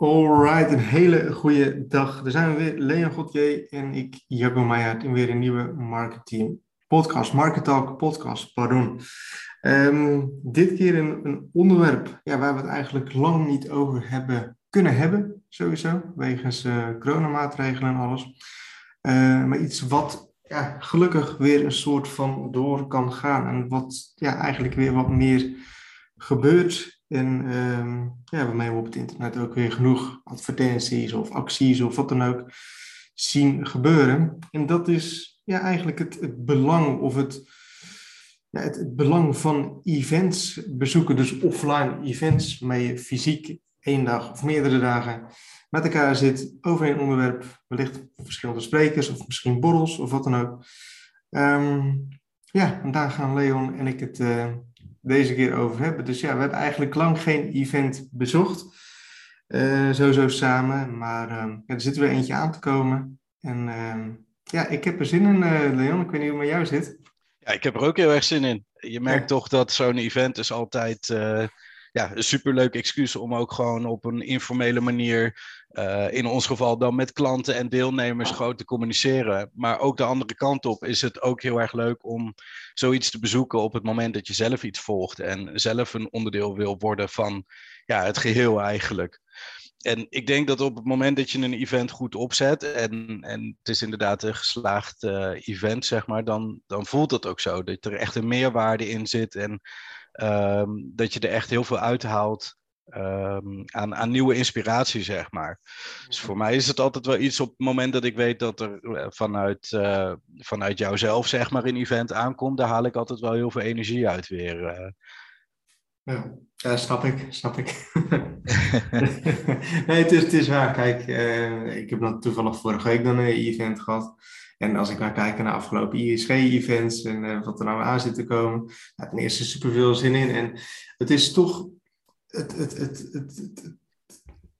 Alright, een hele goede dag. Er zijn we weer, Leon Gauthier en ik, Jaco Meijer, in weer een nieuwe marketing podcast, Market Talk podcast, pardon. Ehm, dit keer een, een, onderwerp ja, waar we het eigenlijk lang niet over hebben kunnen hebben, sowieso, wegens uh, coronamaatregelen en alles. Uh, maar iets wat ja, gelukkig weer een soort van door kan gaan en wat ja, eigenlijk weer wat meer gebeurt en ehm, ja, waarmee we op het internet ook weer genoeg advertenties of acties of wat dan ook zien gebeuren. En dat is ja, eigenlijk het, belang of het, ja, het, belang van events bezoeken, dus offline events, waarmee je fysiek één dag of meerdere dagen met elkaar zit over een onderwerp, wellicht verschillende sprekers of misschien borrels of wat dan ook. Ehm, ja, en daar gaan Leon en ik het uh, deze keer over hebben. Dus ja, we hebben eigenlijk lang geen event bezocht. Uh, sowieso samen. Maar uh, ja, er zit weer eentje aan te komen. En uh, ja, ik heb er zin in, eh, Leon. Ik weet niet hoe het met jou zit. Ja, ik heb er ook heel erg zin in. Je merkt ja. toch dat zo'n event is altijd eh, ja, een superleuk excuus om ook gewoon op een informele manier, uh, in ons geval dan met klanten en deelnemers, gewoon te communiceren. Maar ook de andere kant op is het ook heel erg leuk om zoiets te bezoeken op het moment dat je zelf iets volgt en zelf een onderdeel wil worden van ja, het geheel eigenlijk. En ik denk dat op het moment dat je een event goed opzet en, en het is inderdaad een geslaagd uh, event, zeg maar, dan, dan voelt dat ook zo. Dat er echt een meerwaarde in zit en Um, dat je er echt heel veel uithaalt um, aan, aan nieuwe inspiratie, zeg maar. Dus voor mij is het altijd wel iets op het moment dat ik weet dat er eh, vanuit, uh, vanuit jouzelf, zeg maar, een event aankomt, daar haal ik altijd wel heel veel energie uit weer. Uh. Ja, ja, snap ik, snap ik. nee, het is, het is waar. Kijk, uh, ik heb dan toevallig vorige week dan een event gehad. En als ik maar kijk naar afgelopen ISG-events en uh, wat er nou aan zit te komen, nou, ten eerste super veel zin in. En het is toch, het, het, het, het,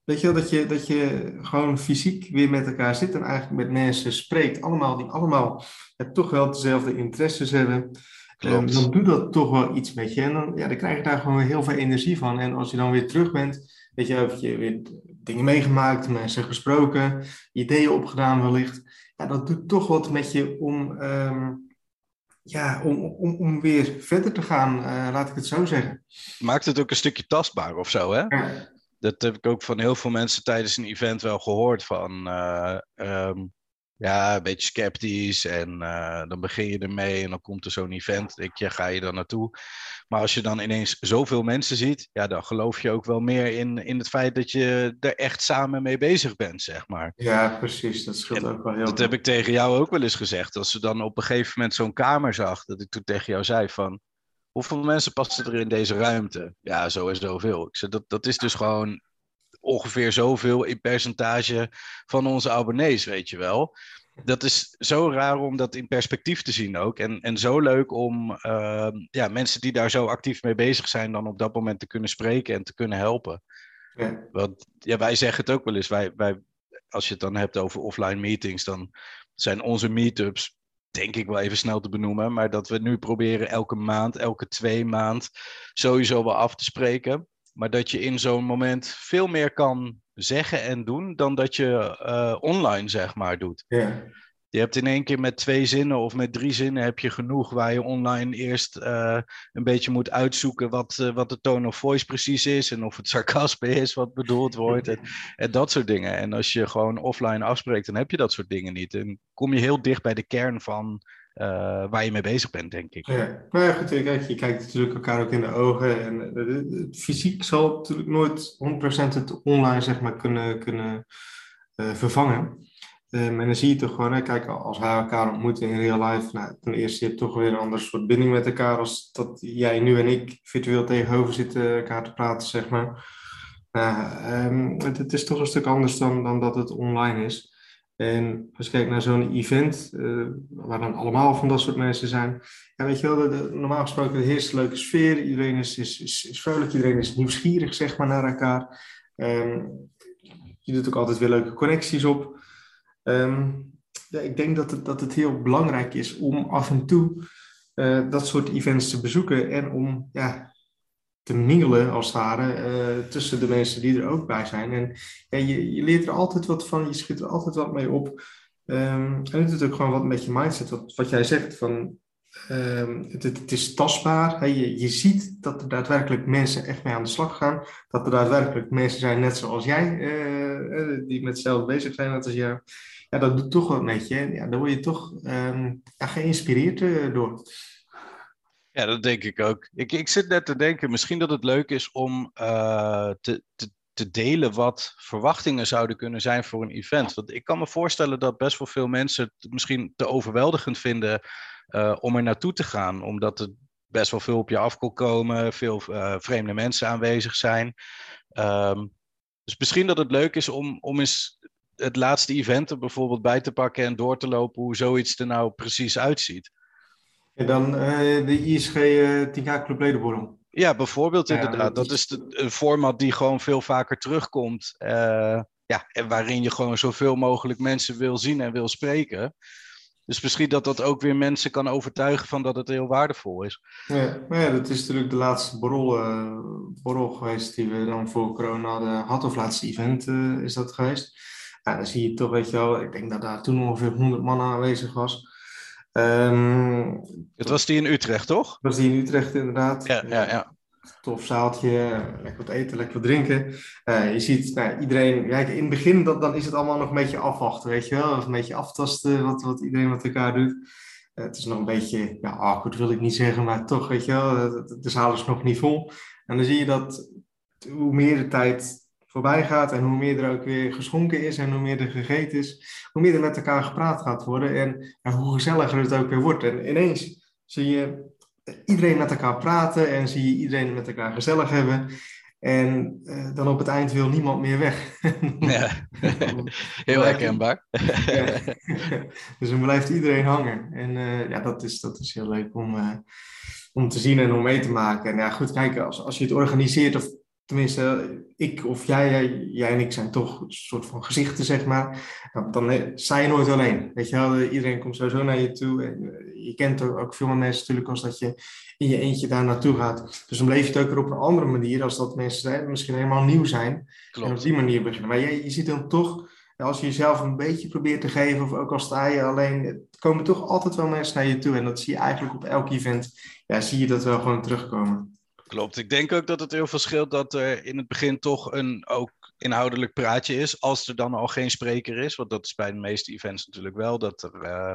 weet je wel, dat je, dat je gewoon fysiek weer met elkaar zit en eigenlijk met mensen spreekt, allemaal die allemaal ja, toch wel dezelfde interesses hebben. Um, dan doet dat toch wel iets met je. En dan, ja, dan krijg je daar gewoon heel veel energie van. En als je dan weer terug bent, weet je, heb je weer dingen meegemaakt, mensen gesproken, ideeën opgedaan wellicht ja, dat doet toch wat met je om, um, ja, om, om, om weer verder te gaan, uh, laat ik het zo zeggen. Maakt het ook een stukje tastbaar of zo, hè? Ja. Dat heb ik ook van heel veel mensen tijdens een event wel gehoord. Van, uh, um, ja, een beetje sceptisch. En uh, dan begin je ermee en dan komt er zo'n event. Denk je, ga je dan naartoe? Maar als je dan ineens zoveel mensen ziet, ja, dan geloof je ook wel meer in, in het feit dat je er echt samen mee bezig bent, zeg maar. Ja, precies. Dat scheelt en ook wel heel Dat heb ik tegen jou ook wel eens gezegd. Als ze dan op een gegeven moment zo'n kamer zag, dat ik toen tegen jou zei van... Hoeveel mensen passen er in deze ruimte? Ja, zo en zoveel. Ik zei, dat, dat is dus gewoon ongeveer zoveel in percentage van onze abonnees, weet je wel. Dat is zo raar om dat in perspectief te zien ook. En, en zo leuk om uh, ja, mensen die daar zo actief mee bezig zijn, dan op dat moment te kunnen spreken en te kunnen helpen. Ja. Want ja, wij zeggen het ook wel eens. Wij, wij, als je het dan hebt over offline meetings, dan zijn onze meetups denk ik wel even snel te benoemen. Maar dat we nu proberen elke maand, elke twee maand sowieso wel af te spreken. Maar dat je in zo'n moment veel meer kan zeggen en doen dan dat je uh, online, zeg maar, doet. Ja. Je hebt in één keer met twee zinnen of met drie zinnen heb je genoeg waar je online eerst uh, een beetje moet uitzoeken wat, uh, wat de tone of voice precies is en of het sarcasme is wat bedoeld wordt en, en, dat soort dingen. En als je gewoon offline afspreekt, dan heb je dat soort dingen niet. En kom je heel dicht bij de kern van waar je mee bezig bent, denk ik. Ja, ja, goed, je kijkt natuurlijk elkaar ook in de ogen. En het fysiek zal natuurlijk nooit 100% het online zeg maar, kunnen, kunnen uh, vervangen. Um, en dan zie je toch gewoon, hè, kijk, als wij elkaar ontmoeten in real life, nou, ten eerste je toch weer een ander soort binding met elkaar als dat jij nu en ik virtueel tegenover zitten elkaar te praten, zeg maar. Uh, um, het, het, is toch een stuk anders dan, dan dat het online is. En als je kijkt naar zo'n event, uh, waar dan allemaal van dat soort mensen zijn, ja, weet je wel, normaal gesproken heerst een leuke sfeer, iedereen is, is, is, is vrolijk, iedereen is nieuwsgierig, zeg maar, naar elkaar. Um, je doet ook altijd weer leuke connecties op. Um, ja, ik denk dat het, dat het heel belangrijk is om af en toe uh, dat soort events te bezoeken en om ja, te mingelen, als het ware, eh, tussen de mensen die er ook bij zijn. En je, je leert er altijd wat van, je schiet er altijd wat mee op. Um, en het is ook gewoon wat met je mindset, wat, wat jij zegt, van um, het, het, is tastbaar. Hè? Je, je ziet dat er daadwerkelijk mensen echt mee aan de slag gaan. Dat er daadwerkelijk mensen zijn, net zoals jij, uh, die met hetzelfde bezig zijn, als jij. Ja, dat doet toch wat met je. Ja, daar word je toch ja, geïnspireerd door. Ja, dat denk ik ook. Ik, ik zit net te denken, misschien dat het leuk is om uh, te, te, te delen wat verwachtingen zouden kunnen zijn voor een event. Want ik kan me voorstellen dat best wel veel mensen het misschien te overweldigend vinden uh, om er naartoe te gaan. Omdat er best wel veel op je af kon komen, veel uh, vreemde mensen aanwezig zijn. Um, dus misschien dat het leuk is om, om eens het laatste event er bijvoorbeeld bij te pakken en door te lopen hoe zoiets er nou precies uitziet. En dan uh, de ISG uh, 10K Club Ledenborrel. Ja, bijvoorbeeld ja, inderdaad. Dat is de, een format die gewoon veel vaker terugkomt. Uh, ja, en waarin je gewoon zoveel mogelijk mensen wil zien en wil spreken. Dus misschien dat dat ook weer mensen kan overtuigen van dat het heel waardevol is. Ja, maar ja dat is natuurlijk de laatste borrel, uh, borrel geweest die we dan voor corona hadden. Had of laatste event uh, is dat geweest. Ja, dan zie je toch, weet je wel, ik denk dat daar toen ongeveer 100 man aanwezig was. Um, het was die in Utrecht, toch? was die in Utrecht, inderdaad. Ja, ja, ja. Tof zaaltje, lekker wat eten, lekker wat drinken. Uh, je ziet nou, iedereen, kijk, in het begin dan, dan is het allemaal nog een beetje afwachten, weet je wel. Of een beetje aftasten wat, wat iedereen met elkaar doet. Uh, het is nog een beetje, ja, awkward wil ik niet zeggen, maar toch, weet je wel, de, de zaal is nog niet vol. En dan zie je dat hoe meer de tijd voorbij gaat en hoe meer er ook weer geschonken is en hoe meer er gegeten is, hoe meer er met elkaar gepraat gaat worden en, en hoe gezelliger het ook weer wordt. En ineens zie je iedereen met elkaar praten en zie je iedereen met elkaar gezellig hebben. En uh, dan op het eind wil niemand meer weg. ja, heel herkenbaar. ja. Dus dan blijft iedereen hangen. En uh, ja, dat is, dat is heel leuk om, uh, om te zien en om mee te maken. En ja, goed, kijk, als, als je het organiseert of tenminste, ik of jij, jij en ik zijn toch een soort van gezichten, zeg maar. Dan, dan sta je nooit alleen. Weet je wel, iedereen komt sowieso naar je toe. En eh, je kent ook veel meer mensen natuurlijk als dat je in je eentje daar naartoe gaat. Dus dan bleef je het ook weer op een andere manier, als dat mensen zijn, misschien helemaal nieuw zijn. Klopt. En op die manier beginnen. Maar je, je ziet dan toch, als je jezelf een beetje probeert te geven, of ook al sta je alleen, komen toch altijd wel mensen naar je toe. En dat zie je eigenlijk op elk event, ja, zie je dat wel gewoon terugkomen. Klopt. Ik denk ook dat het heel veel scheelt dat er in het begin toch een ook inhoudelijk praatje is. Als er dan al geen spreker is. Want dat is bij de meeste events natuurlijk wel. Dat, er, uh,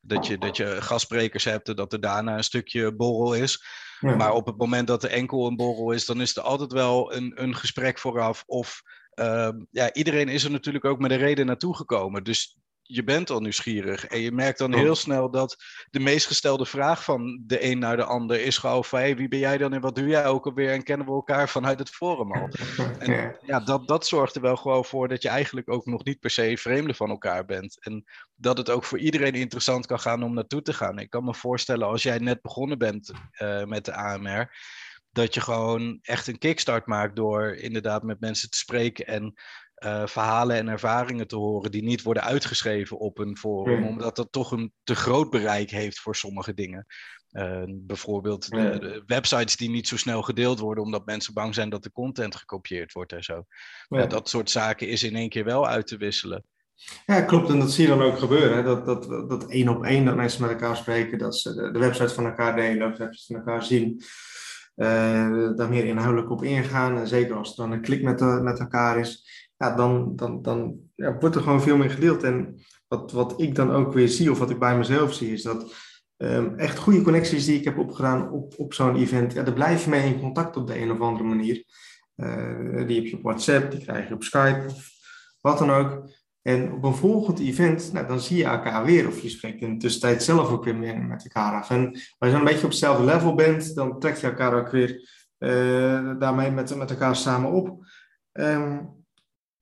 dat, je, dat je gastsprekers hebt en dat er daarna een stukje borrel is. Ja. Maar op het moment dat er enkel een borrel is, dan is er altijd wel een, een gesprek vooraf. Of uh, ja, iedereen is er natuurlijk ook met een reden naartoe gekomen. Dus je bent al nieuwsgierig. En je merkt dan heel snel dat de meest gestelde vraag van de een naar de ander is gewoon van hey, wie ben jij dan en wat doe jij ook alweer en kennen we elkaar vanuit het forum al. En ja, dat, dat zorgt er wel gewoon voor dat je eigenlijk ook nog niet per se vreemde van elkaar bent. En dat het ook voor iedereen interessant kan gaan om naartoe te gaan. Ik kan me voorstellen als jij net begonnen bent uh, met de AMR dat je gewoon echt een kickstart maakt door inderdaad met mensen te spreken en uh, verhalen en ervaringen te horen die niet worden uitgeschreven op een forum, mm. omdat dat toch een te groot bereik heeft voor sommige dingen. Uh, bijvoorbeeld mm. de, de, websites die niet zo snel gedeeld worden, omdat mensen bang zijn dat de content gekopieerd wordt en zo. Dat soort zaken is in één keer wel uit te wisselen. Ja, klopt. En dat zie je dan ook gebeuren. Hè? Dat, dat, dat één op één dat mensen met elkaar spreken, dat ze de, de website van elkaar delen, of websites van elkaar zien. Uh, daar meer inhoudelijk op ingaan. En zeker als er dan een klik met, de, met elkaar is ja, dan, dan, dan wordt er gewoon veel meer gedeeld. En wat, wat ik dan ook weer zie, of wat ik bij mezelf zie, is dat um, echt goede connecties die ik heb opgedaan op, op zo'n event, ja, daar blijf je mee in contact op de een of andere manier. Uh, die heb je op WhatsApp, die krijg je op Skype, of wat dan ook. En op een volgend event, nou, dan zie je elkaar weer, of je spreekt in de tussentijd zelf ook weer meer met elkaar af. En als je dan een beetje op hetzelfde level bent, dan trek je elkaar ook weer uh, daarmee met, met elkaar samen op. Um,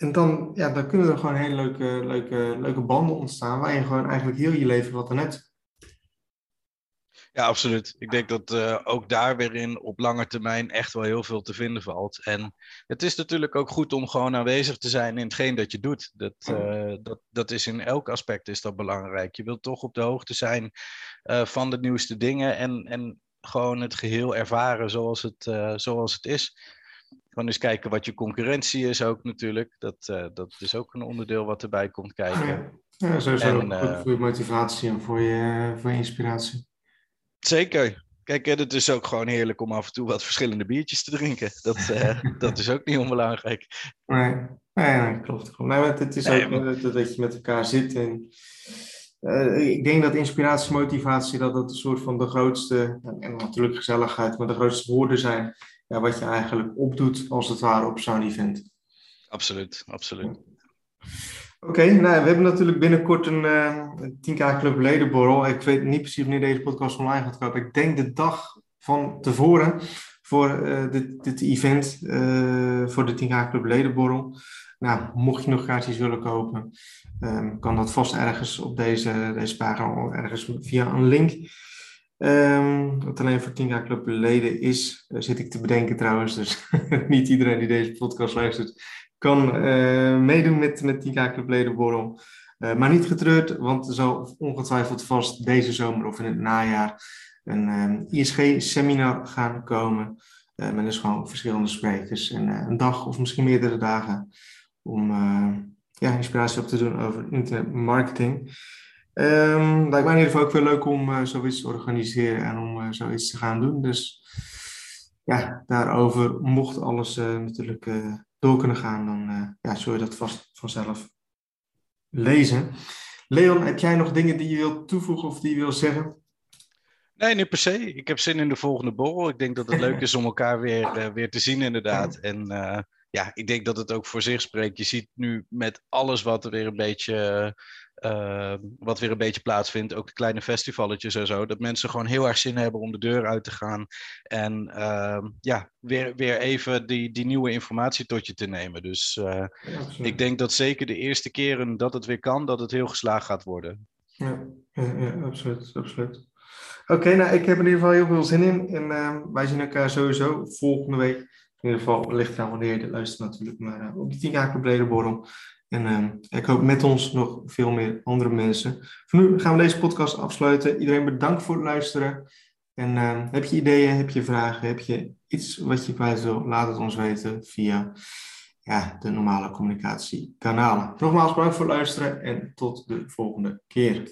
en dan, ja, dan kunnen er gewoon hele leuke, leuke, leuke banden ontstaan waar je gewoon eigenlijk heel je leven wat net. Ja, absoluut. Ik denk dat uh, ook daar weer in op lange termijn echt wel heel veel te vinden valt. En het is natuurlijk ook goed om gewoon aanwezig te zijn in hetgeen dat je doet. Dat, uh, dat, dat is in elk aspect is dat belangrijk. Je wilt toch op de hoogte zijn uh, van de nieuwste dingen. En, en gewoon het geheel ervaren zoals het, zoals het is. Gewoon eens kijken wat je concurrentie is ook natuurlijk. Dat, uh, dat is ook een onderdeel wat erbij komt kijken. Ja, sowieso en, goed voor je motivatie en voor je, voor je inspiratie. Zeker. Kijk, het is ook gewoon heerlijk om af en toe wat verschillende biertjes te drinken. Dat, uh, dat is ook niet onbelangrijk. Nee, nee, nee klopt. Nee, het is ook nee, dat je met elkaar zit en uh, ik denk dat inspiratie, motivatie, dat dat een soort van de grootste, en natuurlijk gezelligheid, maar de grootste woorden zijn ja, wat je eigenlijk opdoet als het ware op zo'n event. Absoluut, absoluut. Oké, okay, nou, we hebben natuurlijk binnenkort een uh, 10K Club ledenborrel. Ik weet niet precies wanneer deze podcast online gaat komen. Ik denk de dag van tevoren voor uh, dit, dit event, uh, voor de 10K Club ledenborrel. Nou, mocht je nog kaartjes willen kopen, um, kan dat vast ergens op deze, deze pagina, ergens via een link. Um, wat alleen voor 10K Club leden is, uh, zit ik te bedenken trouwens. Dus niet iedereen die deze podcast luistert, kan uh, meedoen met, met 10K Club. Uh, maar niet getreurd, want er zal ongetwijfeld vast deze zomer of in het najaar een um, ISG-seminar gaan komen. Met dus gewoon verschillende sprekers en een dag of misschien meerdere dagen om ja, inspiratie op te doen over internetmarketing. Um, lijkt mij in ieder geval ook veel leuk om uh, zoiets te organiseren en om uh, zoiets te gaan doen. Dus ja, daarover mocht alles natuurlijk door kunnen gaan, dan ja, zul je dat vast vanzelf lezen. Leon, heb jij nog dingen die je wilt toevoegen of die je wilt zeggen? Nee, niet per se. Ik heb zin in de volgende borrel. Ik denk dat het leuk is om elkaar weer, weer te zien, inderdaad. En ja, ik denk dat het ook voor zich spreekt. Je ziet nu met alles wat er weer een beetje, uh, wat weer een beetje plaatsvindt, ook de kleine festivalletjes en zo, dat mensen gewoon heel erg zin hebben om de deur uit te gaan en uh, ja, weer, weer even die, die nieuwe informatie tot je te nemen. Dus uh, ik denk dat zeker de eerste keren dat het weer kan, dat het heel geslaagd gaat worden. Ja, ja, ja absoluut. absoluut. Oké, okay, nou ik heb in ieder geval heel veel zin in en ehm, wij zien elkaar sowieso volgende week in ieder geval ligt aan wanneer je dit luistert natuurlijk, maar uh, op de 10 jaar brede borrel. En uh, ik hoop met ons nog veel meer andere mensen. Voor nu gaan we deze podcast afsluiten. Iedereen bedankt voor het luisteren. En uh, heb je ideeën, heb je vragen, heb je iets wat je kwijt wil, laat het ons weten via ja, de normale communicatiekanalen. Nogmaals bedankt voor het luisteren en tot de volgende keer.